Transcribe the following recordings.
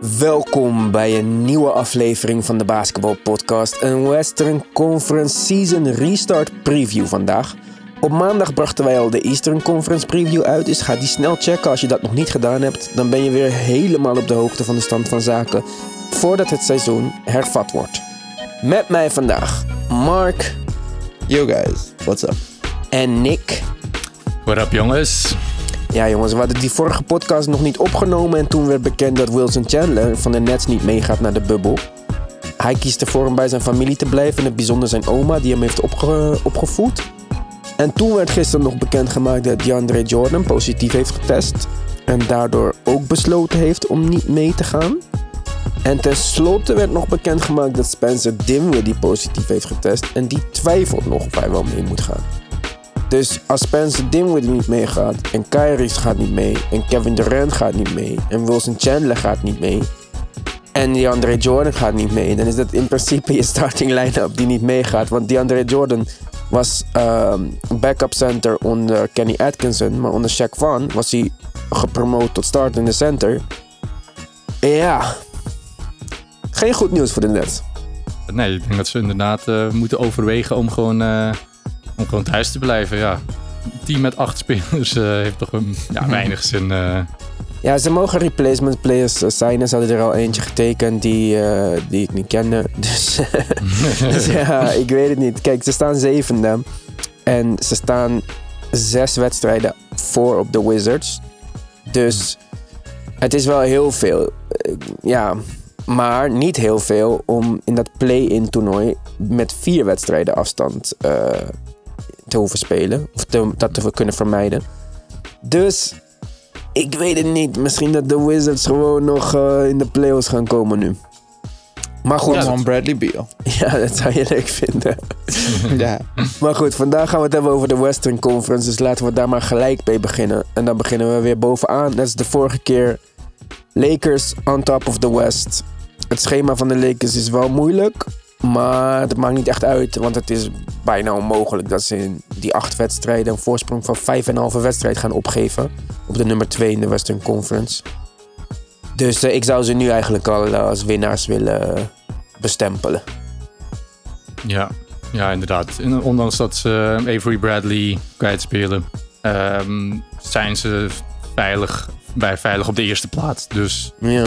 Welkom bij een nieuwe aflevering van de Basketball Podcast, een Western Conference Season Restart Preview vandaag. Op maandag brachten wij al de Eastern Conference Preview uit, dus ga die snel checken als je dat nog niet gedaan hebt. Dan ben je weer helemaal op de hoogte van de stand van zaken voordat het seizoen hervat wordt. Met mij vandaag Mark Yo guys, what's up? en Nick. What up jongens? Ja jongens, we hadden die vorige podcast nog niet opgenomen en toen werd bekend dat Wilson Chandler van de Nets niet meegaat naar de bubbel. Hij kiest ervoor om bij zijn familie te blijven, in het bijzonder zijn oma die hem heeft opge- opgevoed. En toen werd gisteren nog bekendgemaakt dat DeAndre Jordan positief heeft getest en daardoor ook besloten heeft om niet mee te gaan. En tenslotte werd nog bekendgemaakt dat Spencer Dinwiddie positief heeft getest en die twijfelt nog of hij wel mee moet gaan. Dus als Spencer Dinwiddie niet meegaat en Kyrie gaat niet mee en Kevin Durant gaat niet mee en Wilson Chandler gaat niet mee en DeAndre Jordan gaat niet mee, dan is dat in principe je starting line-up die niet meegaat. Want DeAndre Jordan was ehm, backup center onder Kenny Atkinson, maar onder Shaq Vaughn was hij gepromoot tot startende center. Ja, geen goed nieuws voor de Nets. Nee, ik denk dat ze inderdaad eh, moeten overwegen om gewoon, eh, om gewoon thuis te blijven. Ja. Een team met acht spelers eh, heeft toch een, ja, weinig zin. eh. Ja, ze mogen replacement players signen. Ze hadden er al eentje getekend die, eh, die ik niet kende. Dus, dus ja, ik weet het niet. Kijk, ze staan zevende. En ze staan zes wedstrijden voor op de Wizards. Dus het is wel heel veel. Ja, maar niet heel veel om in dat play-in toernooi met vier wedstrijden afstand eh, te hoeven spelen. Of te- dat te kunnen vermijden. Dus ik weet het niet. Misschien dat de Wizards gewoon nog eh, in de playoffs gaan komen nu. Maar goed, ja, Bradley Beal. dat zou je leuk vinden. ja. Maar goed, vandaag gaan we het hebben over de Western Conference. Dus laten we daar maar gelijk mee beginnen. En dan beginnen we weer bovenaan. Net als de vorige keer. Lakers on top of the West. Het schema van de Lakers is wel moeilijk. Maar het maakt niet echt uit. Want het is bijna onmogelijk dat ze in die acht wedstrijden... een voorsprong van vijf en een halve wedstrijd gaan opgeven. Op de nummer twee in de Western Conference. Dus eh, ik zou ze nu eigenlijk al eh, als winnaars willen eh, bestempelen. ja. ja, inderdaad. En ondanks dat ze Avery Bradley kwijtspelen, ehm, zijn ze veilig, bij veilig op de eerste plaats. Dus Ja.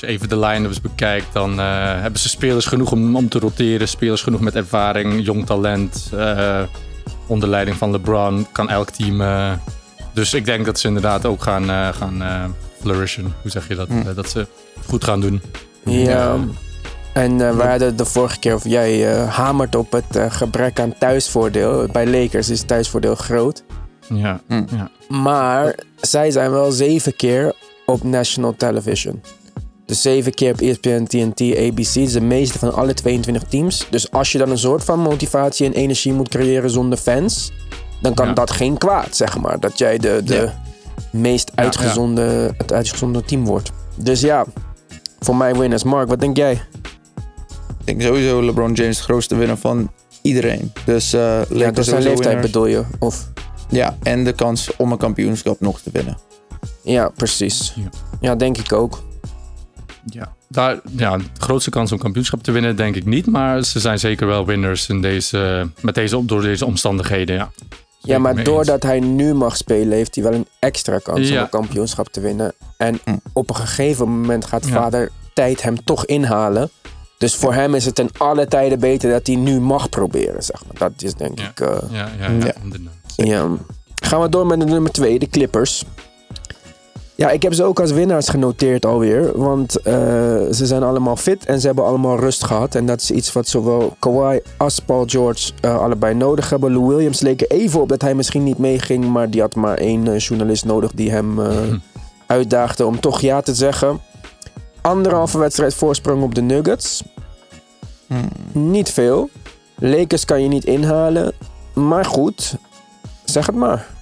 Als je even de line-ups bekijkt, dan eh, hebben ze spelers genoeg om, om te roteren. Spelers genoeg met ervaring, jong talent. eh, onder leiding van LeBron kan elk team. eh, dus ik denk dat ze inderdaad ook gaan, gaan eh, flourishen. Hoe zeg je dat? Eh, dat ze goed gaan doen. Ja. En we hadden de vorige keer of jij eh, hamert op het gebrek aan thuisvoordeel. Bij Lakers is het thuisvoordeel groot. Ja, Hm. ja. Maar zij zijn wel zeven keer op national television. Dus zeven keer op ESPN, TNT, ABC. Dat is de meeste van alle 22 teams. Dus als je dan een soort van motivatie en energie moet creëren zonder fans... dan kan Ja. dat geen kwaad, zeg maar. Dat jij de, de Ja. meest Ja, uitgezonde, het uitgezonde team wordt. Dus ja, voor mij winners. Mark, wat denk jij? Ik denk sowieso LeBron James de grootste winnaar van iedereen. Dus eh Ja, door zijn leeftijd winners. bedoel je? Of... Ja, en de kans om een kampioenschap nog te winnen. Ja, precies. Ja. Ja, denk ik ook. Ja. Daar, ja, de grootste kans om kampioenschap te winnen denk ik niet. Maar ze zijn zeker wel winners in deze, met deze, door deze omstandigheden. Ja, Ja, maar doordat hij nu mag spelen, heeft hij wel een extra kans om een kampioenschap te winnen. En Hm. op een gegeven moment gaat Ja. vader tijd hem toch inhalen. Dus voor hem is het ten alle tijden beter dat hij nu mag proberen, zeg maar. Dat is denk ik... eh, Ja, ja, ja, Ja. inderdaad. ja. Gaan we door met de nummer 2, de Clippers. Ja, ik heb ze ook als winnaars genoteerd alweer. Want eh, ze zijn allemaal fit en ze hebben allemaal rust gehad. En dat is iets wat zowel Kawhi als Paul George eh, allebei nodig hebben. Lou Williams leek er even op dat hij misschien niet meeging. Maar die had maar één eh, journalist nodig die hem uitdaagde om toch ja te zeggen. Anderhalve wedstrijd voorsprong op de Nuggets. Hmm. Niet veel. Lakers kan je niet inhalen. Maar goed, zeg het maar.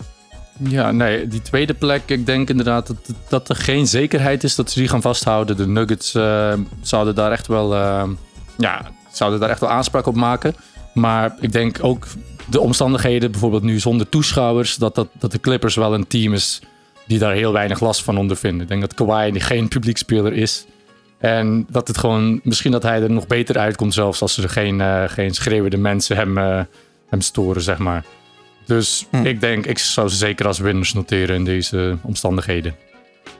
Ja, nee, die tweede plek, ik denk inderdaad dat, dat er geen zekerheid is dat ze die gaan vasthouden. De Nuggets eh, zouden daar echt wel, eh, ja, zouden daar echt wel aanspraak op maken. Maar ik denk ook de omstandigheden, bijvoorbeeld nu zonder toeschouwers, dat, dat, dat de Clippers wel een team is die daar heel weinig last van ondervinden. Ik denk dat Kawhi geen publiekspeler is. En dat het gewoon, misschien dat hij er nog beter uitkomt, zelfs als er geen, uh, geen schreeuwende mensen hem, hem storen, zeg maar. Dus Hm. ik denk, ik zou ze zeker als winners noteren in deze omstandigheden.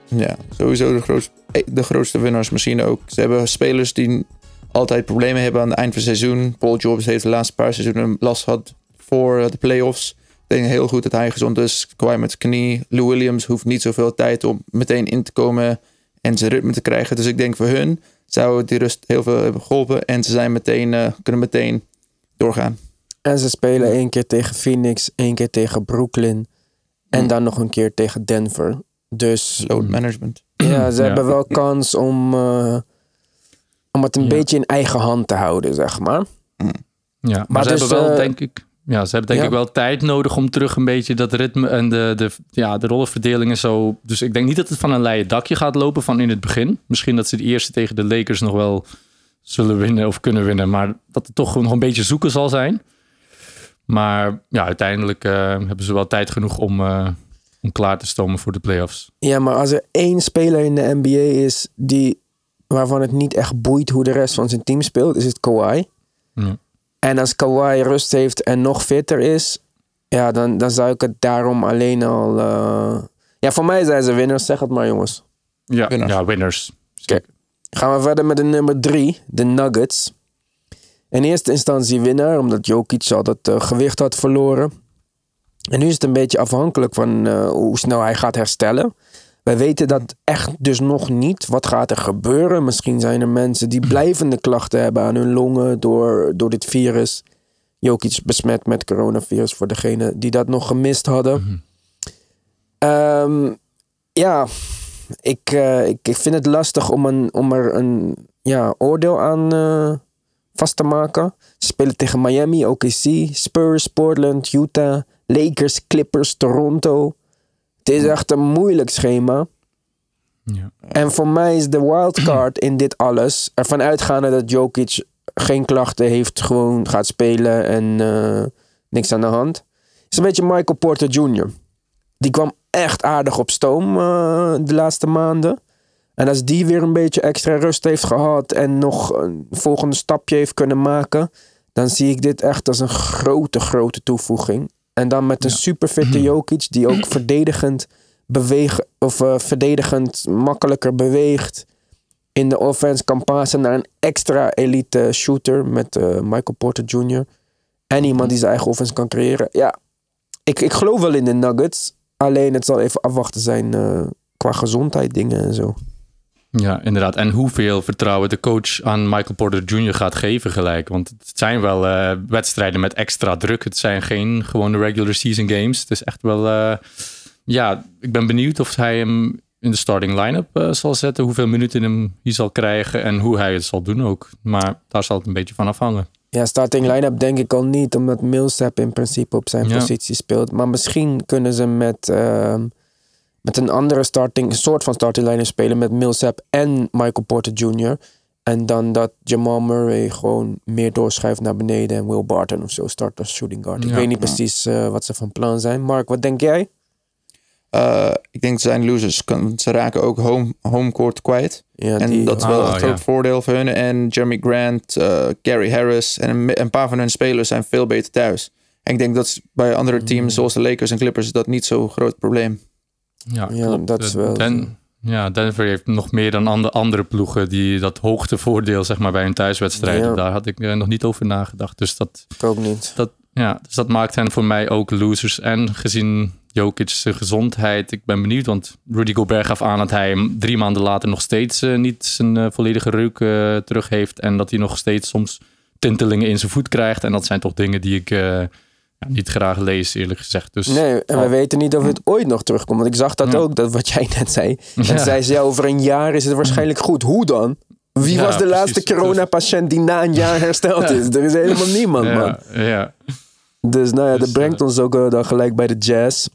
Ja, sowieso de, grootste, de grootste winnaars misschien ook. Ze hebben spelers die altijd problemen hebben aan het eind van het seizoen. Paul Jobs heeft de laatste paar seizoenen last gehad voor eh, de playoffs. Ik denk heel goed dat hij gezond is. Kwijt met knie. Lou Williams hoeft niet zoveel tijd om meteen in te komen en zijn ritme te krijgen. Dus ik denk voor hun zou die rust heel veel hebben geholpen. En ze zijn meteen, uh, kunnen meteen doorgaan. En ze spelen één keer tegen Phoenix, één keer tegen Brooklyn. En dan nog een keer tegen Denver. Dus Load management. ja, ze Ja. hebben wel kans om, uh, om het een Ja. beetje in eigen hand te houden, zeg maar. Ja, maar, Maar ze dus, hebben wel, eh, denk ik, ja, ze hebben denk ja. ik wel tijd nodig om terug een beetje dat ritme en de, de, ja, de rollenverdeling en zo. Dus ik denk niet dat het van een leien dakje gaat lopen van in het begin. Misschien dat ze de eerste tegen de Lakers nog wel zullen winnen of kunnen winnen, maar dat het toch nog een beetje zoeken zal zijn. Maar ja, uiteindelijk eh, hebben ze wel tijd genoeg om, eh, om klaar te stomen voor de playoffs. Ja, maar als er één speler in de NBA is die, waarvan het niet echt boeit hoe de rest van zijn team speelt, is het Kawhi. Ja. En als Kawhi rust heeft en nog fitter is, ja, dan, dan zou ik het daarom alleen al. eh, Ja, voor mij zijn ze winnaars, zeg het maar, jongens. Ja, Winners. ja, winners. Gaan we verder met de nummer drie, de Nuggets. In eerste instantie winnaar, omdat Jokic al dat eh, gewicht had verloren. En nu is het een beetje afhankelijk van eh, hoe snel hij gaat herstellen. Wij weten dat echt dus nog niet. Wat gaat er gebeuren? Misschien zijn er mensen die blijvende klachten hebben aan hun longen door, door dit virus. Jokic besmet met coronavirus voor degenen die dat nog gemist hadden. Ehm, ja, ik, eh, ik, ik vind het lastig om, een, om er een ja, oordeel aan eh, vast te maken. Ze spelen tegen Miami, OKC, Spurs, Portland, Utah, Lakers, Clippers, Toronto. Het is echt een moeilijk schema. Ja. En voor mij is de wildcard in dit alles ervan uitgaande dat Jokic geen klachten heeft, gewoon gaat spelen en eh, niks aan de hand. Is een beetje Michael Porter Jr. Die kwam echt aardig op stoom eh, de laatste maanden. En als die weer een beetje extra rust heeft gehad en nog een volgende stapje heeft kunnen maken, dan zie ik dit echt als een grote, grote toevoeging. En dan met een superfitte Jokic die ook verdedigend bewegen of eh, verdedigend makkelijker beweegt. In de offense kan passen naar een extra elite shooter met eh, Michael Porter Jr. En iemand die zijn eigen offense kan creëren. Ja, ik, ik geloof wel in de Nuggets. Alleen het zal even afwachten zijn eh, qua gezondheid dingen en zo. Ja, inderdaad. En hoeveel vertrouwen de coach aan Michael Porter Jr. gaat geven gelijk. Want het zijn wel eh, wedstrijden met extra druk. Het zijn geen gewone regular season games. Het is echt wel... eh, ja, ik ben benieuwd of hij hem in de starting line-up eh, zal zetten. Hoeveel minuten hem hij zal krijgen en hoe hij het zal doen ook. Maar daar zal het een beetje van afhangen. Ja, starting line-up denk ik al niet, omdat Millsap in principe op zijn Ja. positie speelt. Maar misschien kunnen ze met, ehm, met een andere starting, soort van starting line-up spelen met Millsap en Michael Porter Jr. En dan dat Jamal Murray gewoon meer doorschuift naar beneden en Will Barton of zo start als shooting guard. Ik Ja. weet niet precies eh, wat ze van plan zijn. Mark, wat denk jij? Uh, ik denk ze zijn losers. Ze raken ook home, home court kwijt. Ja, En die, dat is wel Ah, een groot ja. voordeel voor hun. En Jeremy Grant, eh, Gary Harris en een, een paar van hun spelers zijn veel beter thuis. En ik denk dat bij andere Mm. teams zoals de Lakers en Clippers dat niet zo'n groot probleem. Ja, dat is Eh, wel Den- ja, Denver heeft nog meer dan ande- andere ploegen die dat hoogtevoordeel zeg maar, bij hun thuiswedstrijden. Ja. Daar had ik eh, nog niet over nagedacht. Dus dat, ik ook niet. dat, ja, dus dat maakt hen voor mij ook losers. En gezien Jokic zijn gezondheid, ik ben benieuwd. Want Rudy Gobert gaf aan dat hij hem drie maanden later nog steeds eh, niet zijn volledige reuk terug heeft. En dat hij nog steeds soms tintelingen in zijn voet krijgt. En dat zijn toch dingen die ik niet graag lees, eerlijk gezegd. Dus Nee, en we Oh. weten niet of het ooit nog terugkomt. Want ik zag dat Ja. ook, dat wat jij net zei. En Ja. zei, over een jaar is het waarschijnlijk goed. Hoe dan? Wie was de laatste coronapatiënt die na een jaar hersteld is? Er is helemaal niemand, man. ja. Dus nou ja, dat Dus, brengt ons ook eh, dan gelijk bij de Jazz.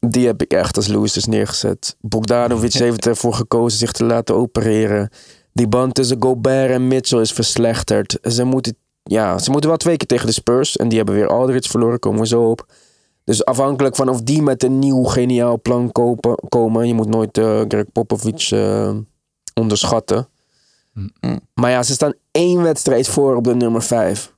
Die heb ik echt als losers neergezet. Bogdanovic heeft ervoor gekozen zich te laten opereren. Die band tussen Gobert en Mitchell is verslechterd. Ze moeten, ja, ze moeten wel twee keer tegen de Spurs. En die hebben weer Aldridge verloren, komen we zo op. Dus afhankelijk van of die met een nieuw geniaal plan kopen, komen. Je moet nooit eh, Greg Popovich eh, onderschatten. Maar ja, ze staan één wedstrijd voor op de nummer 5.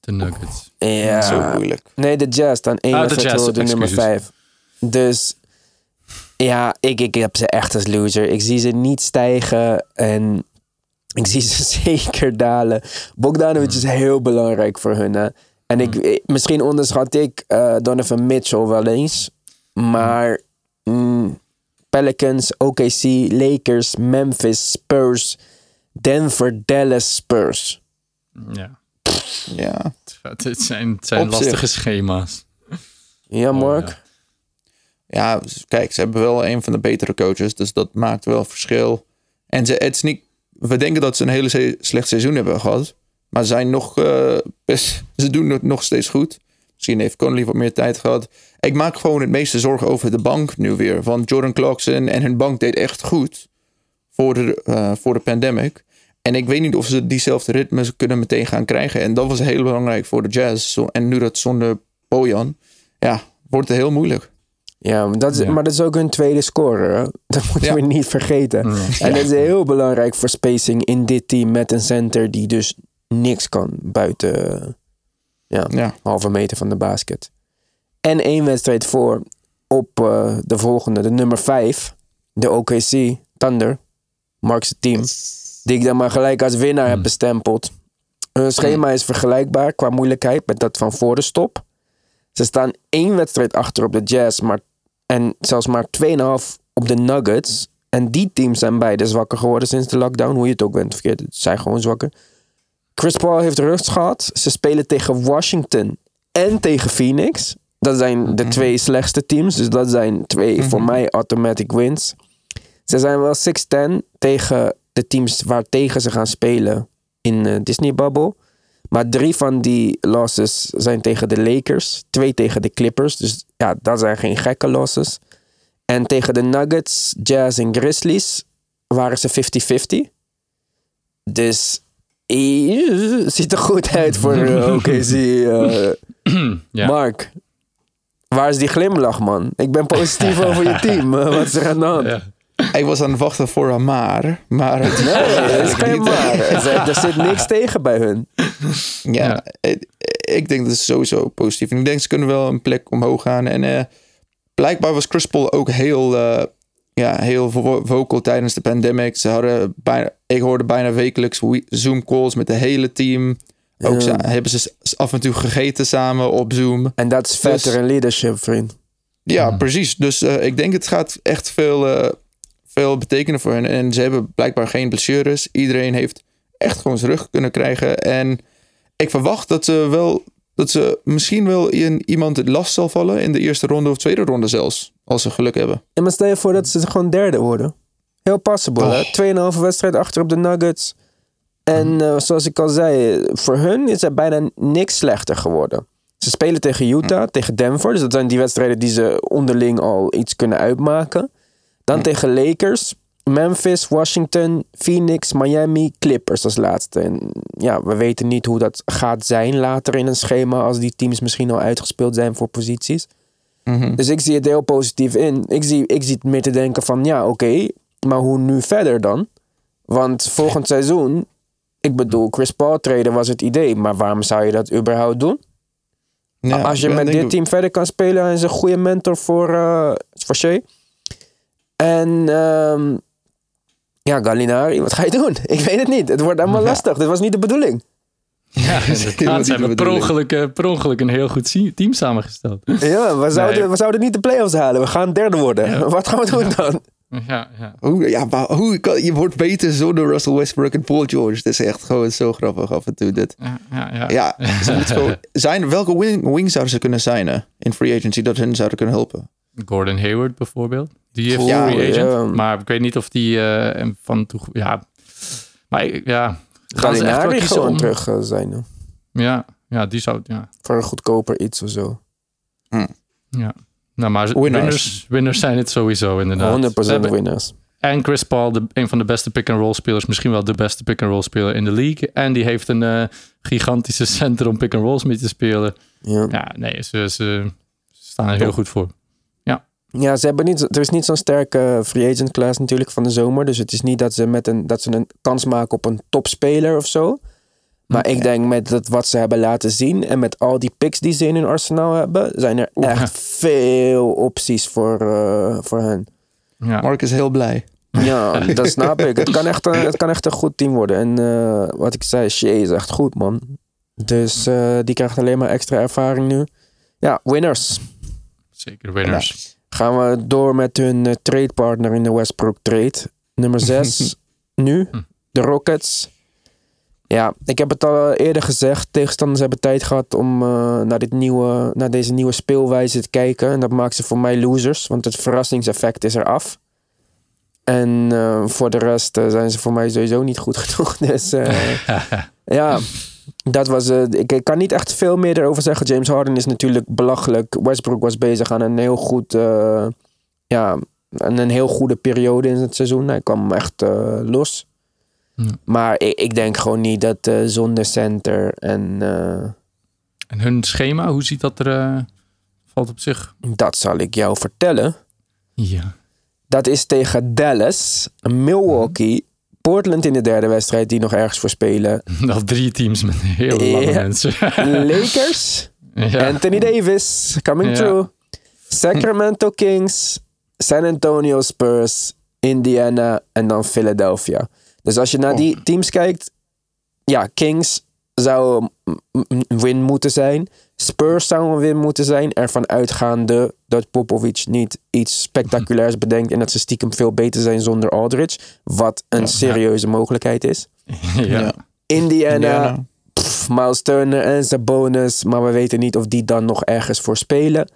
De Nuggets. Ja. Zo moeilijk. Nee, de Jazz staan één Ah, wedstrijd voor op de nummer. 5. Dus ja, ik, ik heb ze echt als loser. Ik zie ze niet stijgen en ik zie ze zeker dalen. Bogdanovic is heel belangrijk voor hun. Hè? En ik, eh, misschien onderschat ik eh, Donovan Mitchell wel eens. Maar mm, Pelicans, OKC, Lakers, Memphis, Spurs, Denver, Dallas, Spurs. Ja. Ja. Het zijn, het zijn lastige schema's. Ja, Mark? Oh, ja. Ja, kijk, ze hebben wel een van de betere coaches. Dus dat maakt wel verschil. En ze, het is niet, we denken dat ze een hele slecht seizoen hebben gehad. Maar ze zijn nog eh, ze doen het nog steeds goed. Misschien heeft Conley wat meer tijd gehad. Ik maak gewoon het meeste zorgen over de bank nu weer. Want Jordan Clarkson en hun bank deed echt goed voor de, eh, voor de pandemic. En ik weet niet of ze diezelfde ritme kunnen meteen gaan krijgen. En dat was heel belangrijk voor de Jazz. En nu dat zonder Bojan, ja, wordt het heel moeilijk. Ja, maar dat is, Ja. maar dat is ook hun tweede scorer. hè. Dat moeten we niet vergeten. En dat is heel belangrijk voor spacing in dit team met een center die dus niks kan buiten ja, halve meter van de basket. En één wedstrijd voor op eh, de volgende, de nummer 5, de OKC Thunder, Mark's team, die ik dan maar gelijk als winnaar heb bestempeld. Hun schema is vergelijkbaar qua moeilijkheid met dat van voor de stop. Ze staan één wedstrijd achter op de Jazz, maar, en zelfs maar 2,5 op de Nuggets. En die teams zijn beide zwakker geworden sinds de lockdown. Hoe je het ook bent verkeerd, ze zijn gewoon zwakker. Chris Paul heeft rust gehad. Ze spelen tegen Washington en tegen Phoenix. Dat zijn de twee slechtste teams. Dus dat zijn twee voor mij automatic wins. Ze zijn wel 6-10 tegen de teams waar tegen ze gaan spelen in de Disney Bubble. Maar drie van die losses zijn tegen de Lakers. Twee tegen de Clippers. Dus ja, dat zijn geen gekke losses. En tegen de Nuggets, Jazz en Grizzlies waren ze 50-50. Dus eh, ziet er goed uit voor eh, OKC. eh. Ja. Mark, waar is die glimlach, man? Ik ben positief over je team. Wat is er aan de hand? Ja. Ik was aan het wachten voor een maar. Maar het Nee, het is geen maar. Er zit- niks tegen bij hun. Ja, Ja. Ik, ik denk dat is sowieso positief. En ik denk ze kunnen wel een plek omhoog gaan. En eh, blijkbaar was Chris Paul ook heel, eh, ja, heel vo- vocal tijdens de pandemic. Ze hadden bijna, ik hoorde bijna wekelijks we- Zoom calls met het hele team. Ook Ja. hebben ze af en toe gegeten samen op Zoom. En dat is Dus- veteran leadership, vriend. Ja, precies. Dus eh, ik denk het gaat echt veel, eh, veel betekenen voor hen. En ze hebben blijkbaar geen blessures. Iedereen heeft echt gewoon zijn rug kunnen krijgen. En ik verwacht dat ze wel dat ze misschien wel in iemand het last zal vallen in de eerste ronde of tweede ronde zelfs. Als ze geluk hebben. En maar stel je voor dat ze gewoon derde worden. Heel possible, Oh. Tweeënhalve wedstrijd achter op de Nuggets. En eh, zoals ik al zei, voor hun is er bijna niks slechter geworden. Ze spelen tegen Utah, tegen Denver. Dus dat zijn die wedstrijden die ze onderling al iets kunnen uitmaken. Dan tegen Lakers, Memphis, Washington, Phoenix, Miami, Clippers als laatste. En ja, we weten niet hoe dat gaat zijn later in een schema... als die teams misschien al uitgespeeld zijn voor posities. Dus ik zie het heel positief in. Ik zie, ik zie het meer te denken van, ja, oké, maar hoe nu verder dan? Want volgend seizoen, ik bedoel, Chris Paul treden was het idee, maar waarom zou je dat überhaupt doen? Ja, Als je met dit team verder kan spelen, hij is een goede mentor voor, eh voor Shea. En ehm, ja, Gallinari, wat ga je doen? Ik weet het niet. Het wordt allemaal Ja. lastig. Dit was niet de bedoeling. Ja, inderdaad. Ze hebben per ongeluk, eh, per ongeluk een heel goed team samengesteld. Ja, we zouden, Nee. we zouden niet de playoffs halen. We gaan derde worden. Wat gaan we doen dan? Ja, ja. Hoe, ja, maar hoe kan, je wordt beter zonder Russell Westbrook en Paul George. Dat is echt gewoon zo grappig af en toe dit. Ja, ja, ja. Ja, ze gewoon zijn. Welke wing, wing zouden ze kunnen signen in free agency dat hun zouden kunnen helpen? Gordon Hayward bijvoorbeeld. Die heeft Ja, free agent. ja. Maar ik weet niet of die eh, hem van toe... Ja, maar ja... Gaan ze echt wel kiezen om- terug eh, zijn. Ja, ja, die zou... Ja, Voor een goedkoper iets of zo. ja. Nou, maar Winners. winners, winners zijn het sowieso inderdaad. 100% Ze hebben- winnaars. En Chris Paul, de, een van de beste pick-and-roll spelers. Misschien wel de beste pick-and-roll speler in de league. En die heeft een eh, gigantische center om pick-and-rolls mee te spelen. Ja. Ja, nee, ze, ze staan er heel goed voor. Ja, ze hebben niet, er is niet zo'n sterke free agent class natuurlijk van de zomer. Dus het is niet dat ze, met een, dat ze een kans maken op een topspeler of zo. Maar ik denk met dat wat ze hebben laten zien en met al die picks die ze in hun arsenaal hebben, zijn er echt veel opties voor, eh, voor hen. Ja. Mark is heel blij. Ja, dat snap ik. Het kan echt een, het kan echt een goed team worden. En eh, wat ik zei, Shea is echt goed, man. Dus eh, die krijgt alleen maar extra ervaring nu. Ja, winners. Zeker winners. Gaan we door met hun uh, tradepartner in de Westbrook trade. Nummer 6 nu, de Rockets. Ja, ik heb het al eerder gezegd. Tegenstanders hebben tijd gehad om uh, naar, dit nieuwe, naar deze nieuwe speelwijze te kijken. En dat maakt ze voor mij losers, want het verrassingseffect is eraf. En uh, voor de rest uh, zijn ze voor mij sowieso niet goed genoeg. Dus ja, dat was. Ik, ik, kan niet echt veel meer erover zeggen. James Harden is natuurlijk belachelijk. Westbrook was bezig aan een heel goed. ja, een heel goede periode in het seizoen. Hij kwam echt los. Ja. Maar ik, ik, denk gewoon niet dat uh, zonder center en... Uh, en hun schema, hoe ziet dat er... Uh, valt op zich? Dat zal ik jou vertellen. Ja. Dat is tegen Dallas, Milwaukee, Portland in de derde wedstrijd die nog ergens voor spelen. Nog drie teams met heel lange mensen. Lakers, ja. Anthony Davis, coming through. Sacramento Kings, San Antonio Spurs, Indiana en dan Philadelphia. Dus als je naar die teams kijkt, ja, Kings zou een win moeten zijn. Spurs zou een win moeten zijn. Ervan uitgaande dat Popovic niet iets spectaculairs bedenkt en dat ze stiekem veel beter zijn zonder Aldridge. Wat een serieuze mogelijkheid is. ja. Indiana, Indiana. pff, Miles Turner en Sabonis, maar we weten niet of die dan nog ergens voor spelen.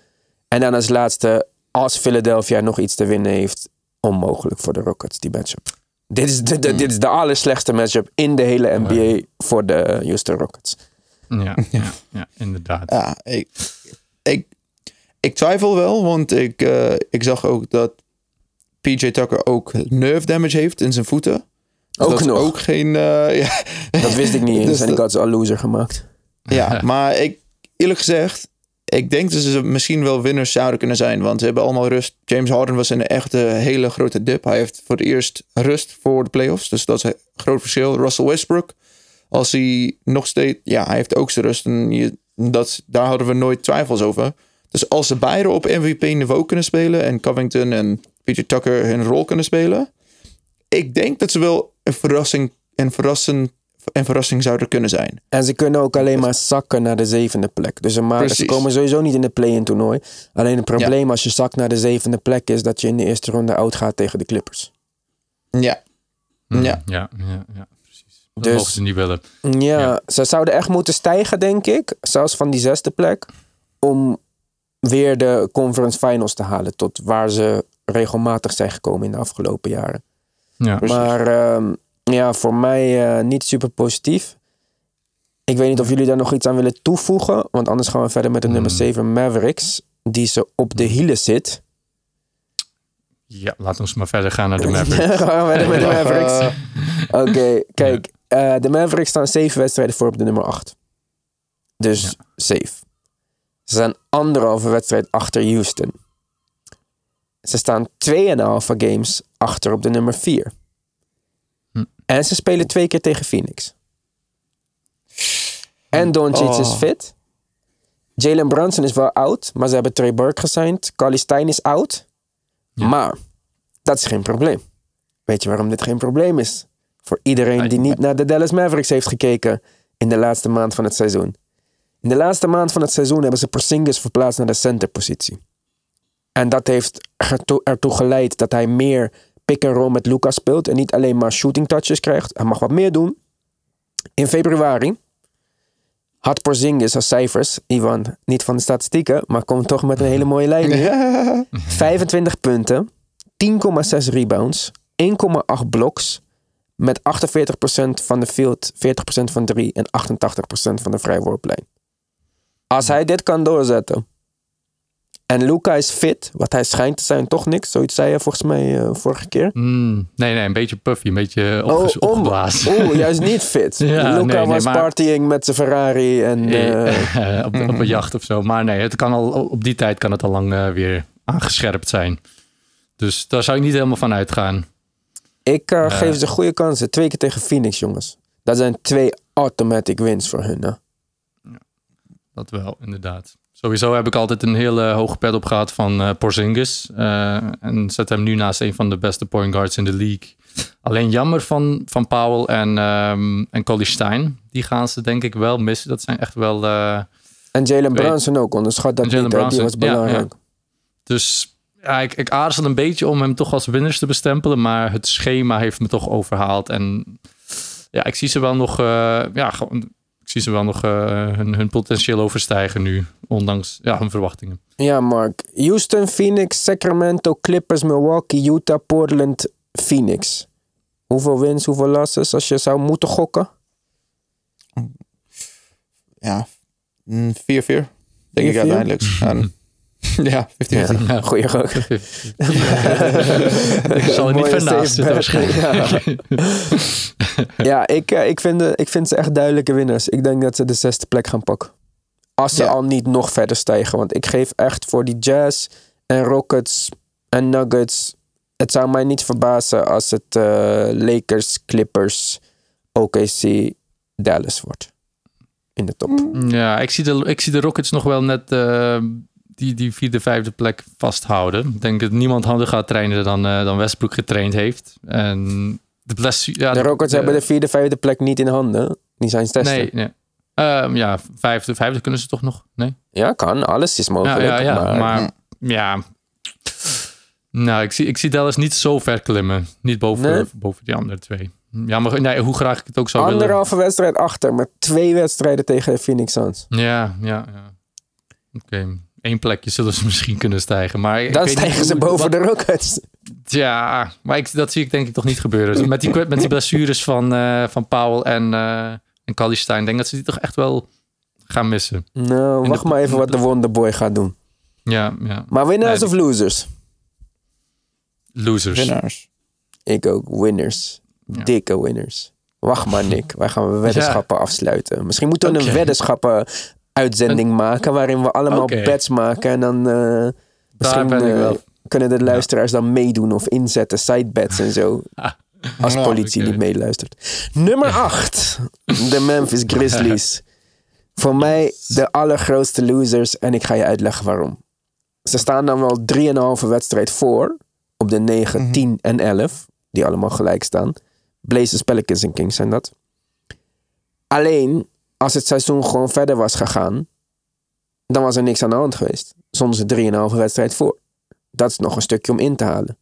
En dan als laatste, als Philadelphia nog iets te winnen heeft, onmogelijk voor de Rockets, die matchup. Dit is de, de- dit is de allerslechtste matchup in de hele NBA voor de Houston Rockets. Ja, ja, ja, inderdaad. Ja, ik, ik, ik twijfel wel, want ik, eh, ik zag ook dat PJ Tucker ook nerve damage heeft in zijn voeten. Dus Ook dat is nog. ook geen... eh, ja. Dat wist ik niet eens Dus en ik dat- had ze al loser gemaakt. Ja, maar ik, eerlijk gezegd, ik denk dat ze misschien wel winners zouden kunnen zijn. Want ze hebben allemaal rust. James Harden was in een echte hele grote dip. Hij heeft voor het eerst rust voor de playoffs. Dus dat is een groot verschil. Russell Westbrook, als hij nog steeds... Ja, hij heeft ook zijn rust. En je, dat, daar hadden we nooit twijfels over. Dus als ze beide op MVP-niveau kunnen spelen... en Covington en PJ Tucker hun rol kunnen spelen... ik denk dat ze wel een verrassing, een verrassing, een verrassing zouden kunnen zijn. En ze kunnen ook alleen maar zakken naar de zevende plek. Dus ze, maken, ze Precies. komen sowieso niet in de play-in toernooi. Alleen het probleem als je zakt naar de zevende plek is dat je in de eerste ronde uitgaat tegen de Clippers. Ja. Hm, Ja. ja, ja, ja, precies. Dat Dus- mogen ze niet willen. Ja, Ja. ze zouden echt moeten stijgen, denk ik. Zelfs van die zesde plek. Om weer de conference finals te halen. Tot waar ze regelmatig zijn gekomen in de afgelopen jaren. Ja. Precies. Maar ehm, ja, voor mij eh, niet super positief. Ik weet niet of jullie daar nog iets aan willen toevoegen. Want anders gaan we verder met de nummer Hmm. 7 Mavericks. Die ze op de hielen zit. ja, laten we eens maar verder gaan naar de Mavericks. gaan we verder met de Mavericks. Oké, kijk. eh, de Mavericks staan zeven wedstrijden voor op de nummer 8. Dus Ja. safe. Ze staan anderhalve wedstrijd achter Houston. Ze staan 2,5 games achter op de nummer 4. En ze spelen twee keer tegen Phoenix. En Doncic is Oh. fit. Jalen Brunson is wel oud, maar ze hebben Trey Burke gesigned. Carly Stein is oud. Ja. Maar dat is geen probleem. Weet je waarom dit geen probleem is? Voor iedereen die niet naar de Dallas Mavericks heeft gekeken in de laatste maand van het seizoen. In de laatste maand van het seizoen hebben ze Porzingis verplaatst naar de centerpositie. En dat heeft ertoe geleid dat hij meer pick-and-roll met Lucas speelt. En niet alleen maar shooting touches krijgt. Hij mag wat meer doen. In februari had Porzingis als cijfers, Ivan, niet van de statistieken, maar komt toch met een hele mooie lijn nu. 25 punten, 10,6 rebounds, 1,8 blocks. Met 48% van de field, 40% van 3 en 88% van de vrijworplijn. Als hij dit kan doorzetten. En Luca is fit, wat hij schijnt te zijn, toch niks. Zoiets zei je volgens mij eh, vorige keer. Mm, nee, nee, een beetje puffy, een beetje opges- opgeblazen. Oeh, juist niet fit. Ja, Luca nee, nee, was maar- partying met zijn Ferrari en... eh, Eh, op, op een jacht of zo. Maar nee, het kan al, op die tijd kan het al lang weer aangescherpt zijn. Dus daar zou ik niet helemaal van uitgaan. Ik geef ze goede kansen. Twee keer tegen Phoenix, jongens. Dat zijn twee automatic wins voor hun. Hè? Dat wel, inderdaad. Sowieso heb ik altijd een hele hoge pet op gehad van uh, Porzingis. Uh, en zet hem nu naast een van de beste point guards in de league. Alleen jammer van, van Powell en, um, en Collie Stein. Die gaan ze denk ik wel missen. Dat zijn echt wel... Uh, en Jalen Brunson ook, onderschat dat. Brunson, die was belangrijk. Ja, ja. Dus ja, ik, ik aarzel een beetje om hem toch als winners te bestempelen. Maar het schema heeft me toch overhaald. En ja, ik zie ze wel nog... ja, gewoon zie ze wel nog uh, hun, hun potentieel overstijgen nu. Ondanks ja, hun verwachtingen. Ja, Mark. Houston, Phoenix, Sacramento, Clippers, Milwaukee, Utah, Portland, Phoenix. Hoeveel wins, hoeveel losses als je zou moeten gokken? Ja, 4-4. Mm, denk ik uiteindelijk. En Ja, 50-50. Ja, goeie gok. ik zal er niet van naast zitten waarschijnlijk. Ja, ja ik, eh, ik, vind, ik vind ze echt duidelijke winnaars. Ik denk dat ze de zesde plek gaan pakken. Als ze al niet nog verder stijgen. Want ik geef echt voor die Jazz en Rockets en Nuggets. Het zou mij niet verbazen als het uh, Lakers, Clippers, OKC, Dallas wordt. In de top. Ja, ik zie de, ik zie de Rockets nog wel net... Uh, die, die vierde, vijfde plek vasthouden. Ik denk dat niemand harder gaat trainen dan, uh, dan Westbrook getraind heeft. En de, blessure, ja, de Rockets hebben de vierde, vijfde plek niet in handen. Die zijn testen. Nee, nee. Um, ja, vijfde, vijfde kunnen ze toch nog? Nee? Ja, kan. Alles is mogelijk. Ja, ja, ja maar, ja. Nou, ik zie, ik zie Dallas niet zo ver klimmen. Niet boven, nee? boven die andere twee. Ja, maar nee, hoe graag ik het ook zou Anderhalve willen. Anderhalve wedstrijd achter, maar twee wedstrijden tegen Phoenix Suns. Ja, ja, ja. Oké. Okay één plekje zullen ze misschien kunnen stijgen. Maar dan stijgen ze boven de Rockets. Ja, maar ik, dat zie ik denk ik toch niet gebeuren. Dus met die, met die blessures van, uh, van Powell en, uh, en Kallistein, denk dat ze die toch echt wel gaan missen. Nou, wacht maar even wat de Wonderboy gaat doen. Ja, ja. Maar winners of losers? Losers. Winnaars. Ik ook, winners. Ja. Dikke winners. Wacht maar, Nick. Wij gaan weddenschappen ja. afsluiten. Misschien moeten we okay. een weddenschappen uitzending maken waarin we allemaal okay. bets maken en dan uh, misschien uh, kunnen de luisteraars dan meedoen of inzetten sidebets en zo. Als politie niet meeluistert. Nummer 8. De Memphis Grizzlies. Voor mij de allergrootste losers en ik ga je uitleggen waarom. Ze staan dan wel 3,5 wedstrijd voor op de 9, mm-hmm. 10 en 11, die allemaal gelijk staan. Blazers, Pelicans en Kings zijn dat. Alleen als het seizoen gewoon verder was gegaan, dan was er niks aan de hand geweest. Zonder ze 3,5 wedstrijd voor. Dat is nog een stukje om in te halen.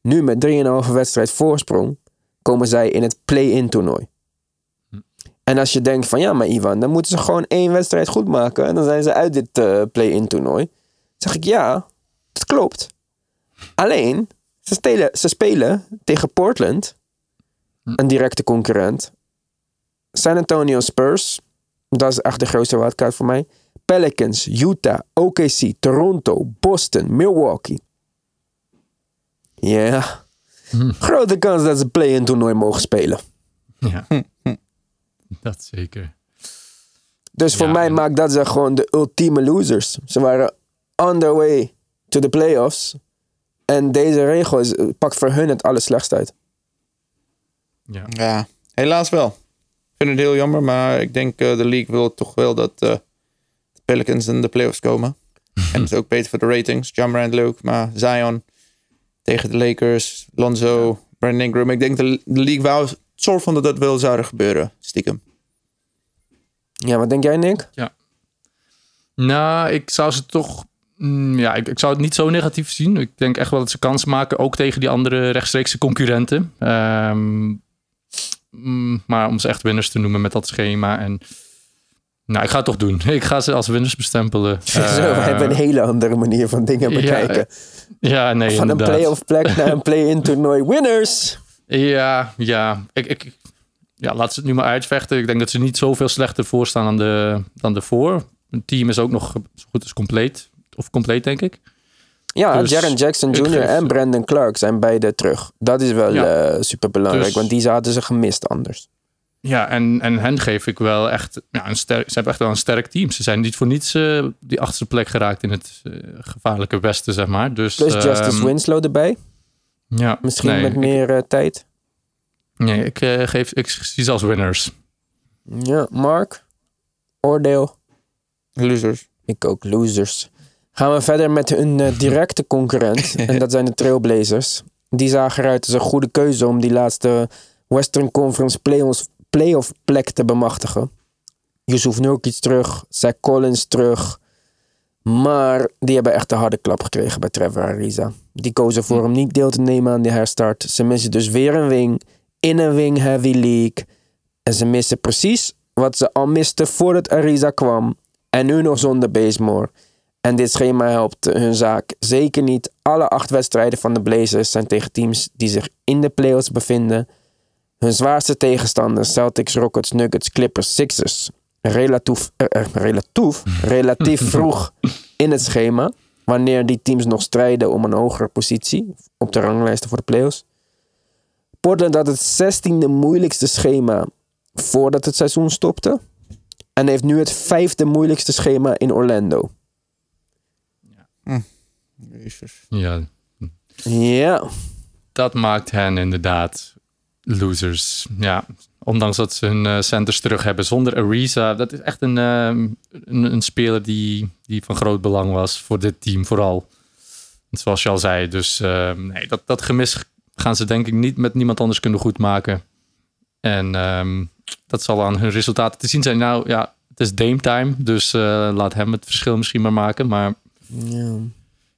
Nu met 3,5 wedstrijd voorsprong komen zij in het play-in toernooi. Hm. En als je denkt van ja, maar Ivan, dan moeten ze gewoon één wedstrijd goed maken en dan zijn ze uit dit uh, play-in toernooi. zeg ik ja, dat klopt. Alleen, ze, stelen, ze spelen tegen Portland, hm. een directe concurrent. San Antonio Spurs, dat is echt de grootste wildcard voor mij. Pelicans, Utah, OKC, Toronto, Boston, Milwaukee. Ja. Hm. Grote kans dat ze play-in toernooi mogen spelen. Ja. dat zeker. Dus voor mij maakt dat ze gewoon de ultieme losers. Ze waren on their way to the playoffs. En deze regel is, pakt voor hun het allerslechtst uit. Ja. ja, helaas wel vind het heel jammer, maar ik denk uh, de league wil toch wel dat uh, de Pelicans in de playoffs komen. en dat is ook beter voor de ratings. Jammerand leuk, maar Zion tegen de Lakers, Lonzo, Brandon Ingram. Ik denk de, de league wou soort van dat dat wel zou gebeuren, stiekem. Ja, wat denk jij, Nick? Ja. Nou, ik zou ze toch mm, ja, ik, ik, zou het niet zo negatief zien. Ik denk echt wel dat ze kans maken, ook tegen die andere rechtstreekse concurrenten. Um, Mm, maar om ze echt winners te noemen met dat schema. En nou, ik ga het toch doen. Ik ga ze als winners bestempelen. Zo, we eh, hebben een hele andere manier van dingen bekijken. Ja, nee, Van een play-off plek naar een play-in toernooi. Winners! Ja, ja. Ik, ik, ja, laat ze het nu maar uitvechten. Ik denk dat ze niet zoveel slechter voor staan dan de, dan de voor. Het team is ook nog zo goed als compleet. Of compleet, denk ik. Ja, dus Jaren Jackson Jr. en Brandon Clark zijn beide terug. Dat is wel ja. uh, super belangrijk, dus, want die zaten ze gemist anders. Ja, en, en hen geef ik wel echt ja, een sterk. Ze hebben echt wel een sterk team. Ze zijn niet voor niets eh, die achterste plek geraakt in het eh, gevaarlijke westen, zeg maar. Dus, Plus Justice ehm, Winslow erbij. Ja, Misschien nee, met ik- meer eh, tijd. Nee, ik eh, geef ik zie ze als winners. Ja, Mark. Oordeel. Losers. Ik ook, losers. Gaan we verder met hun eh, directe concurrent. en dat zijn de Trailblazers. Die zagen eruit als een goede keuze om die laatste Western Conference playoffs, playoff plek te bemachtigen. Yusuf Nurkic terug, Zach Collins terug. Maar die hebben echt een harde klap gekregen bij Trevor Ariza. Die kozen voor hem niet deel te nemen aan die herstart. Ze missen dus weer een wing in een wing-heavy league. En ze missen precies wat ze al misten voordat Ariza kwam. En nu nog zonder Bazemore. En dit schema helpt hun zaak zeker niet. Alle acht wedstrijden van de Blazers zijn tegen teams die zich in de playoffs bevinden. Hun zwaarste tegenstanders, Celtics, Rockets, Nuggets, Clippers, Sixers. Relatief, eh, eh, relatief, relatief vroeg in het schema. Wanneer die teams nog strijden om een hogere positie op de ranglijsten voor de playoffs. Portland had het 16e moeilijkste schema voordat het seizoen stopte. En heeft nu het vijfde moeilijkste schema in Orlando. Jezus. Ja, Ja, dat maakt hen inderdaad losers. Ja, ondanks dat ze hun eh, centers terug hebben zonder Ariza. Dat is echt een, ehm, een, een speler die, die van groot belang was voor dit team vooral. Zoals je al zei. Dus ehm, nee, dat, dat gemis gaan ze denk ik niet met niemand anders kunnen goedmaken. En ehm, dat zal aan hun resultaten te zien zijn. Nou ja, het is Dame time. Dus eh, laat hem het verschil misschien maar maken. Maar ja.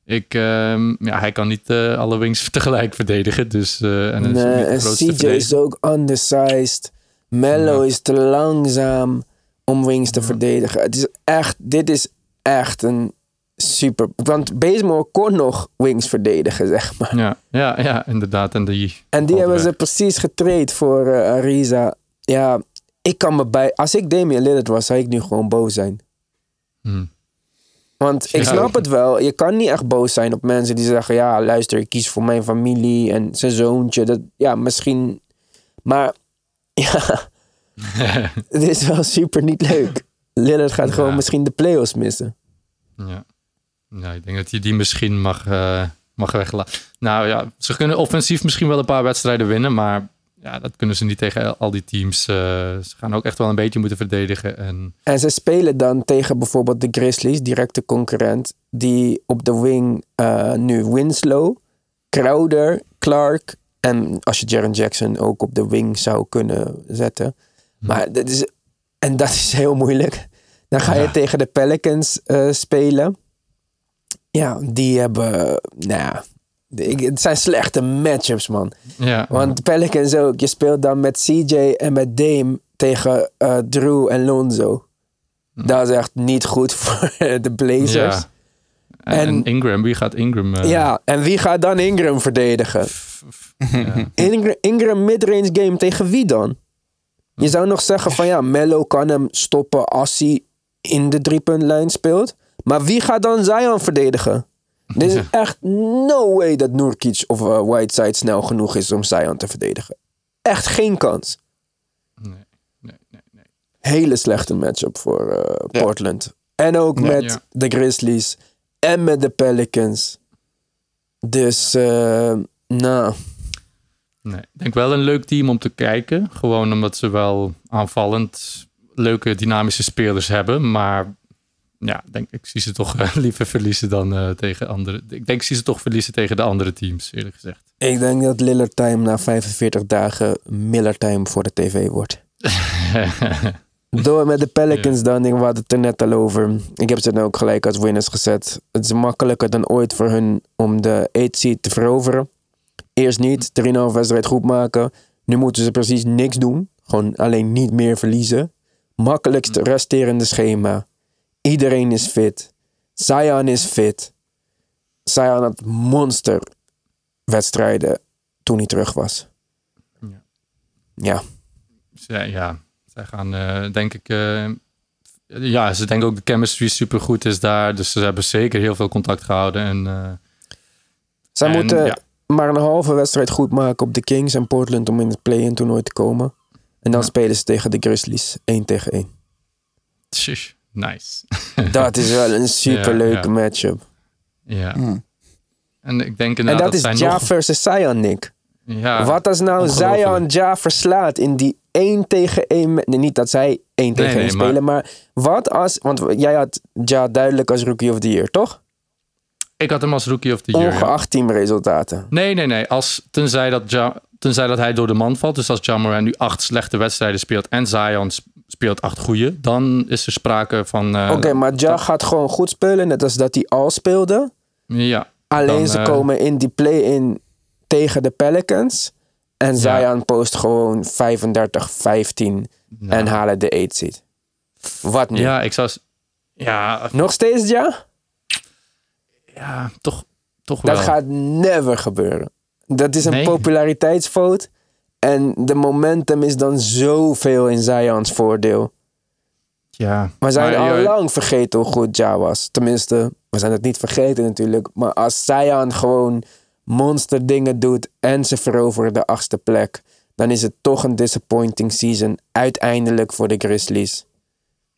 ik, ehm, ja, hij kan niet eh, alle wings tegelijk verdedigen. Dus, eh, en is CJ is ook undersized. Mello is te langzaam om wings te verdedigen. Het is echt, dit is echt een super... Want Bazemore kon nog wings verdedigen, zeg maar. Ja, ja, ja, inderdaad. En die, En die hebben ze precies getraind voor eh, Ariza. Ja, ik kan me bij... Als ik Damian Lillard was, zou ik nu gewoon boos zijn. Hm. Want ik snap het wel. Je kan niet echt boos zijn op mensen die zeggen... Ja, luister, ik kies voor mijn familie en zijn zoontje. Dat, ja, misschien... Maar ja, het is wel super niet leuk. Lillard gaat gewoon misschien de playoffs missen. Ja. ja, ik denk dat hij die misschien mag, eh mag weglaten. Nou ja, ze kunnen offensief misschien wel een paar wedstrijden winnen, maar ja, dat kunnen ze niet tegen al die teams. Eh, ze gaan ook echt wel een beetje moeten verdedigen. En En ze spelen dan tegen bijvoorbeeld de Grizzlies, directe concurrent, die op de wing eh, nu Winslow, Crowder, Clark en als je Jaren Jackson ook op de wing zou kunnen zetten. Maar dat is, en dat is heel moeilijk. Dan ga je Ja. tegen de Pelicans eh, spelen. Ja, die hebben, nou ja, ik- het zijn slechte matchups, man. ja, Want Pelicans ook. Je speelt dan met CJ en met Dame tegen eh, Drew en Lonzo. Dat is echt niet goed voor de Blazers. ja. Ja, En, en- en Ingram, wie gaat Ingram? eh, en wie gaat dan Ingram verdedigen? ja. Ingram, Ingram midrange game tegen wie dan? Je zou nog zeggen van ja, Mello kan hem stoppen als hij in de driepuntlijn speelt. Maar wie gaat dan Zion verdedigen? Er is Ja. echt no way dat Nurkic of eh, Whiteside snel genoeg is om Zion te verdedigen. Echt geen kans. Nee, nee, nee, nee. hele slechte matchup voor eh, Ja. Portland. En ook Ja. met Ja. de Grizzlies. En met de Pelicans. Dus, eh, nou, Nee, ik denk wel een leuk team om te kijken. Gewoon omdat ze wel aanvallend leuke dynamische spelers hebben. Maar ja, ik denk, ik zie ze toch eh, liever verliezen dan eh, tegen andere. Ik denk ik zie ze toch verliezen tegen de andere teams, eerlijk gezegd. ik denk dat Lillard Time na 45 dagen Miller Time voor de tv wordt. Door met de Pelicans dan, ik had het er net al over. Ik heb ze dan ook gelijk als winners gezet. Het is makkelijker dan ooit voor hun om de 8 seed te veroveren. Eerst niet, 3,5 wedstrijd goed maken. Nu moeten ze precies niks doen. Gewoon alleen niet meer verliezen. Makkelijkste resterende schema. Iedereen is fit. Zion is fit. Zion had monster wedstrijden toen hij terug was. Ja. Ja. Zij, ja, zij gaan eh, denk ik. eh, ja, ze denken ook de chemistry super goed is daar. Dus ze hebben zeker heel veel contact gehouden. En, eh, Zij En, moeten ja. maar een halve wedstrijd goed maken op de Kings en Portland om in het play-in toernooi te komen. En dan Ja. spelen ze tegen de Grizzlies. 1 tegen 1. Shush, nice. Dat is wel een superleuke Ja, ja. matchup. ja. Hmm. En ik denk En inderdaad dat dat, is Ja nog... versus Zion, Nick. Ja, Wat als nou. Zion Ja verslaat in die 1 tegen 1... Nee, niet dat zij 1 tegen 1 nee, maar- spelen, maar... wat als... Want jij had Ja duidelijk als Rookie of the Year, toch? Ik had hem als Rookie of the Year. ja. Ongeacht teamresultaten. Nee, nee, nee. Als, tenzij, dat ja, tenzij dat hij door de man valt. Dus als Ja nu acht slechte wedstrijden speelt en Zion speelt acht goede, dan is er sprake van. eh, Oké, maar Ja gaat gewoon goed spelen, net als dat hij al speelde. Ja, Alleen Dan, ze eh, komen in die play-in tegen de Pelicans. En Ja. Zion post gewoon 35, 15 nou, en halen de 8 seed. Wat nu? ja, ik zou. Ja, Nog steeds ja? ja toch, toch Dat wel. gaat never gebeuren. Dat is een Nee. populariteitsvote. En de momentum is dan zoveel in Zion's voordeel. Ja, We zijn al lang vergeten hoe goed Ja was. Tenminste, we zijn het niet vergeten natuurlijk. Maar als Zion gewoon monster dingen doet en ze veroveren de achtste plek, dan is het toch een disappointing season uiteindelijk voor de Grizzlies.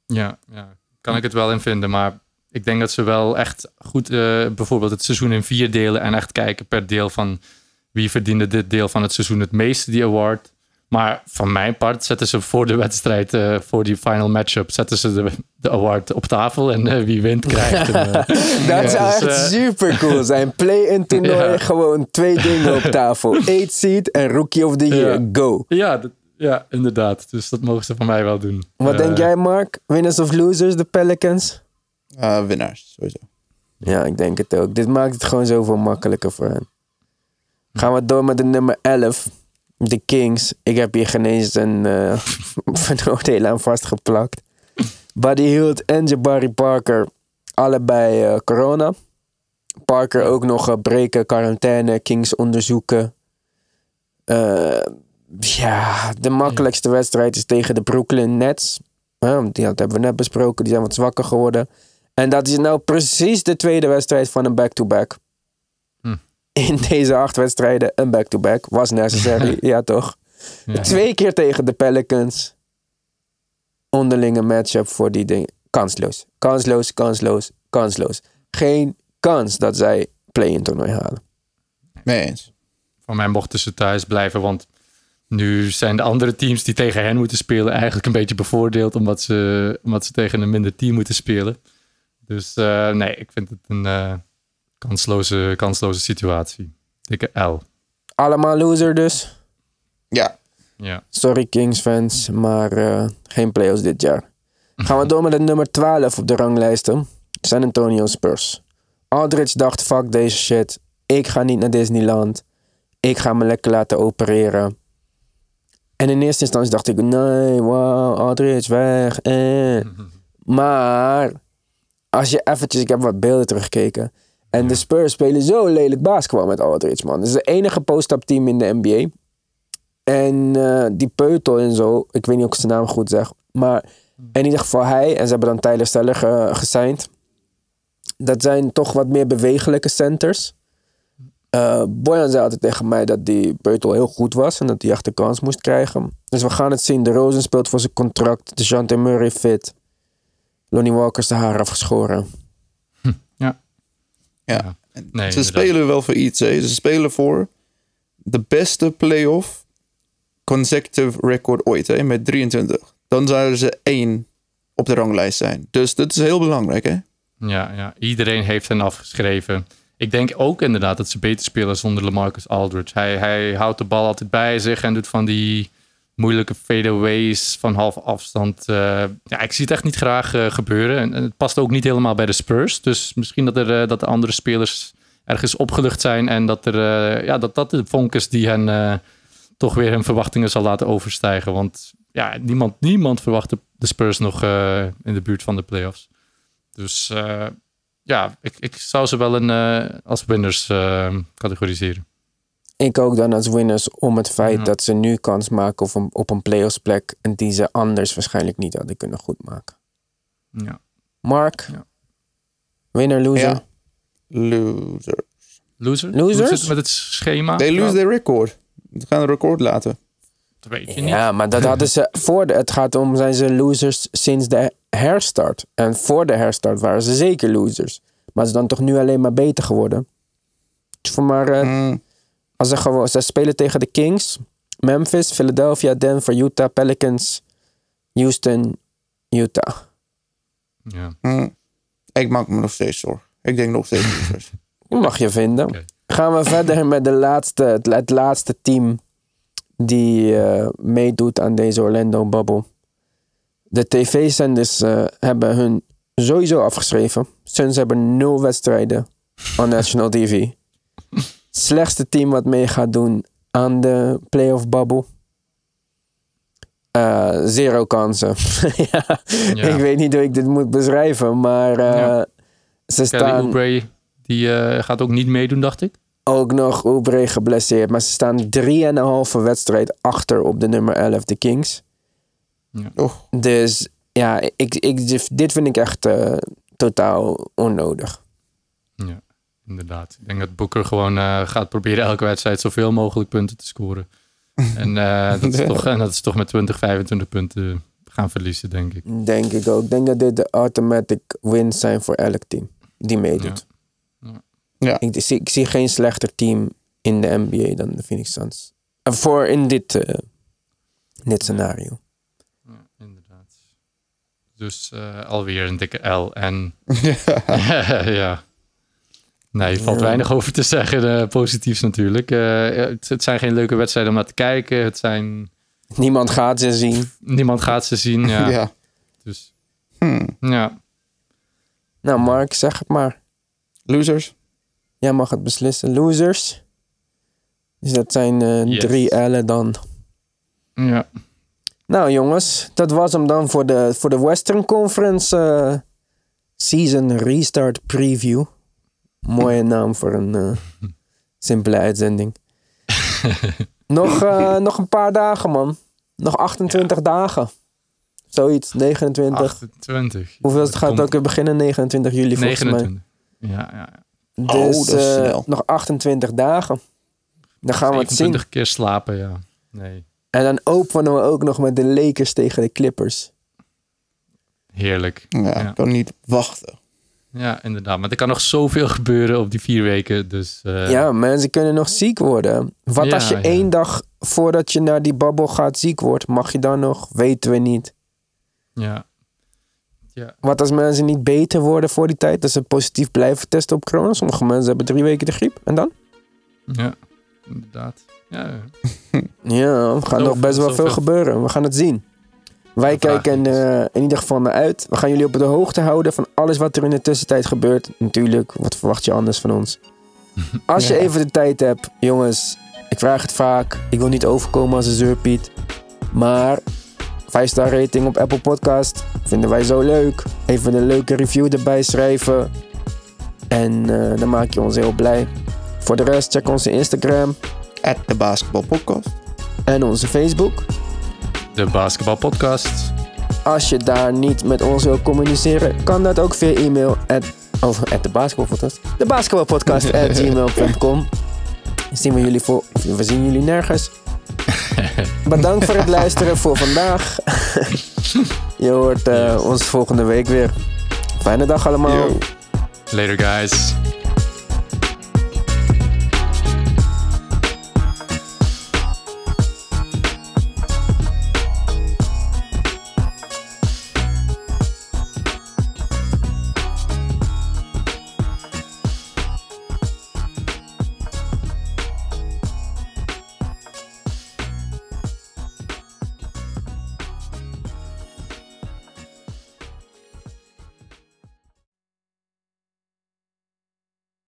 Ja, ja, kan ik het wel in vinden. Maar ik denk dat ze wel echt goed eh, bijvoorbeeld het seizoen in vier delen en echt kijken per deel van wie verdiende dit deel van het seizoen het meeste die award. Maar van mijn part zetten ze voor de wedstrijd, eh, voor die final matchup, zetten ze de, de award op tafel en eh, wie wint krijgt. hem, eh. Dat zou dus, echt super cool zijn. Play-in toernooi, Ja. gewoon twee dingen op tafel. 8 seed en Rookie of the Year. Ja. Go. ja, dat- ja, inderdaad. Dus dat mogen ze van mij wel doen. Wat denk jij, Mark? Winners of losers, de Pelicans? Winnaars, sowieso. Ja, ik denk het ook. Dit maakt het gewoon zoveel makkelijker voor hen. Gaan we door met de nummer 11. De Kings. Ik heb hier geen eens een eh aan vastgeplakt. Buddy Hield en Jabari Parker. Allebei eh, corona. Parker ook nog eh, breken, quarantaine, Kings onderzoeken. Ja, de makkelijkste wedstrijd is tegen de Brooklyn Nets. Die hebben we net besproken. Die zijn wat zwakker geworden. En dat is nou precies de tweede wedstrijd van een back-to-back. Hm. In deze acht wedstrijden een back-to-back. Was necessary, ja toch? ja. Twee keer tegen de Pelicans. Onderlinge matchup voor die dingen. Kansloos. Kansloos, kansloos, kansloos. Geen kans dat zij play-in toernooi halen. Mee eens. Van mij mochten ze thuis blijven, want nu zijn de andere teams die tegen hen moeten spelen eigenlijk een beetje bevoordeeld omdat ze, omdat ze tegen een minder team moeten spelen. Dus eh, nee, ik vind het een eh, kansloze, kansloze situatie. Dikke L. Allemaal loser dus. Ja, Ja. Sorry Kings fans, maar eh, geen playoffs dit jaar. Gaan we door met de nummer 12 op de ranglijsten. San Antonio Spurs. Aldridge dacht, fuck deze shit. Ik ga niet naar Disneyland. Ik ga me lekker laten opereren. En in eerste instantie dacht ik, nee, wow, Aldridge weg. Eh. Maar, als je eventjes, ik heb wat beelden teruggekeken. En de Spurs spelen zo lelijk basketbal met Aldridge, man. Het is de enige post-up team in de NBA. En eh, die Peutel en zo, ik weet niet of ik zijn naam goed zeg. Maar in ieder geval hij, en ze hebben dan Tyler Steller ge gesigned. Dat zijn toch wat meer bewegelijke centers. Eh Boyan zei altijd tegen mij dat die Peutel heel goed was. En dat hij echt de kans moest krijgen. Dus we gaan het zien. De Rosen speelt voor zijn contract. De Jante Murray fit. Lonnie Walker is de haar afgeschoren. Ja. Nee, ze inderdaad. spelen wel voor iets. Hè. Ze spelen voor de beste playoff consecutive record ooit hè, met 23. Dan zouden ze één op de ranglijst zijn. Dus dat is heel belangrijk. Hè? Ja, ja, iedereen heeft hen afgeschreven. Ik denk ook inderdaad dat ze beter spelen zonder LaMarcus Aldridge. Hij, hij houdt de bal altijd bij zich en doet van die moeilijke fadeaways van half afstand. Eh, ja, ik zie het echt niet graag eh, gebeuren. En, het past ook niet helemaal bij de Spurs. Dus misschien dat, er, eh, dat de andere spelers ergens opgelucht zijn. En dat er, ja, dat, dat de vonk is die hen toch weer hun verwachtingen zal laten overstijgen. Want ja, niemand, niemand verwacht de, Spurs nog in de buurt van de playoffs. Dus ja, ik, ik zou ze wel een, als winners categoriseren. Ik ook dan als winners om het feit Ja. dat ze nu kans maken op een, op een playoffs plek. En die ze anders waarschijnlijk niet hadden kunnen goedmaken. Ja. Mark? Ja. Winner, loser? Ja. Loser. Loser? Losers? Het met het schema? They lose Ja, their record. Ze gaan een record laten. Dat weet je niet. Ja, maar dat hadden ze voor de, het gaat om zijn ze losers sinds de herstart. En voor de herstart waren ze zeker losers. Maar ze zijn dan toch nu alleen maar beter geworden. Dus voor maar, eh, Mm, als ze gewoon, ze spelen tegen de Kings, Memphis, Philadelphia, Denver, Utah, Pelicans, Houston, Utah. Ja. mm. Ik maak me nog steeds zorgen. Ik denk nog steeds losers. Mag je vinden. Gaan we verder met de laatste, het, het laatste team die eh, meedoet aan deze Orlando Bubble. De tv-zenders eh, hebben hun sowieso afgeschreven. Suns hebben nul wedstrijden on national TV. Slechtste team wat mee gaat doen aan de playoff bubble. Eh, zero kansen. ja, Ja. Ik weet niet hoe ik dit moet beschrijven, maar eh, Ja. ze Kelly staan Oubre, die eh, gaat ook niet meedoen, dacht ik. ook nog Oubre geblesseerd. Maar ze staan drieënhalve wedstrijd achter op de nummer 11, de Kings. Oh, Dus ja, ik, ik, dit vind ik echt eh, totaal onnodig. Ja, inderdaad. Ik denk dat Booker gewoon eh, gaat proberen elke wedstrijd zoveel mogelijk punten te scoren. En, eh, dat, is Ja. toch, en dat is toch met 20, 25 punten gaan verliezen, denk ik. Denk ik ook. Ik denk dat dit de automatic wins zijn voor elk team die meedoet. ja. Ik, zie, ik zie geen slechter team in de NBA dan de Phoenix Suns. En voor in dit, eh, dit scenario. Ja, inderdaad. Dus eh, alweer een dikke L. En ja. Nee, er valt weinig over te zeggen. positiefs natuurlijk. Eh, het, het zijn geen leuke wedstrijden om naar te kijken. Het zijn... Niemand gaat ze zien. Niemand gaat ze zien. Ja. ja. Dus Hmm. ja. Nou, Mark, zeg het maar. Losers? Jij mag het beslissen. Losers. Dus dat zijn eh, Yes. drie L'en dan. ja. Nou jongens, dat was hem dan voor de, voor de Western Conference eh, Season Restart Preview. Mooie naam voor een eh, simpele uitzending. nog, eh, nog een paar dagen man. Nog 28 dagen. Zoiets, 29. 28. Hoeveel het gaat Komt ook weer beginnen? 29 juli volgens 29. Ja, ja. ja. mij. Oh, Dus dat is eh, snel. nog 28 dagen. Dan gaan we het zien. 27 keer slapen, ja. Nee, En dan openen we ook nog met de Lakers tegen de Clippers. heerlijk. Ja, Ja. ik kan niet wachten. Ja, inderdaad. Maar er kan nog zoveel gebeuren op die vier weken. Dus eh, Ja, mensen kunnen nog ziek worden. Wat Ja, als je ja. één dag voordat je naar die babbel gaat ziek wordt? Mag je dan nog? Weten we niet. ja. Ja, Wat als mensen niet beter worden voor die tijd? Dat ze positief blijven testen op corona? Sommige mensen hebben drie weken de griep. En dan? ja, inderdaad. Ja, ja. Ja, er gaat nog best wel veel gebeuren. We gaan het zien. Wij kijken eh, in ieder geval naar uit. We gaan jullie op de hoogte houden van alles wat er in de tussentijd gebeurt. Natuurlijk, wat verwacht je anders van ons? Als je Ja. even de tijd hebt, jongens, ik vraag het vaak. Ik wil niet overkomen als een zeurpiet. Maar 5 star rating op Apple Podcast vinden wij zo leuk. Even een leuke review erbij schrijven. En eh, dan maak je ons heel blij. Voor de rest, check onze Instagram At de en onze Facebook. De basketbalpodcast. Als je daar niet met ons wil communiceren, kan dat ook via e-mail. At, of at de basketbalpodcast. De basketbalpodcast at gmail.com. Zien we jullie voor. We zien jullie nergens. Bedankt voor het luisteren voor vandaag. je hoort eh, ons volgende week weer. Fijne dag allemaal. Yo. Later, guys.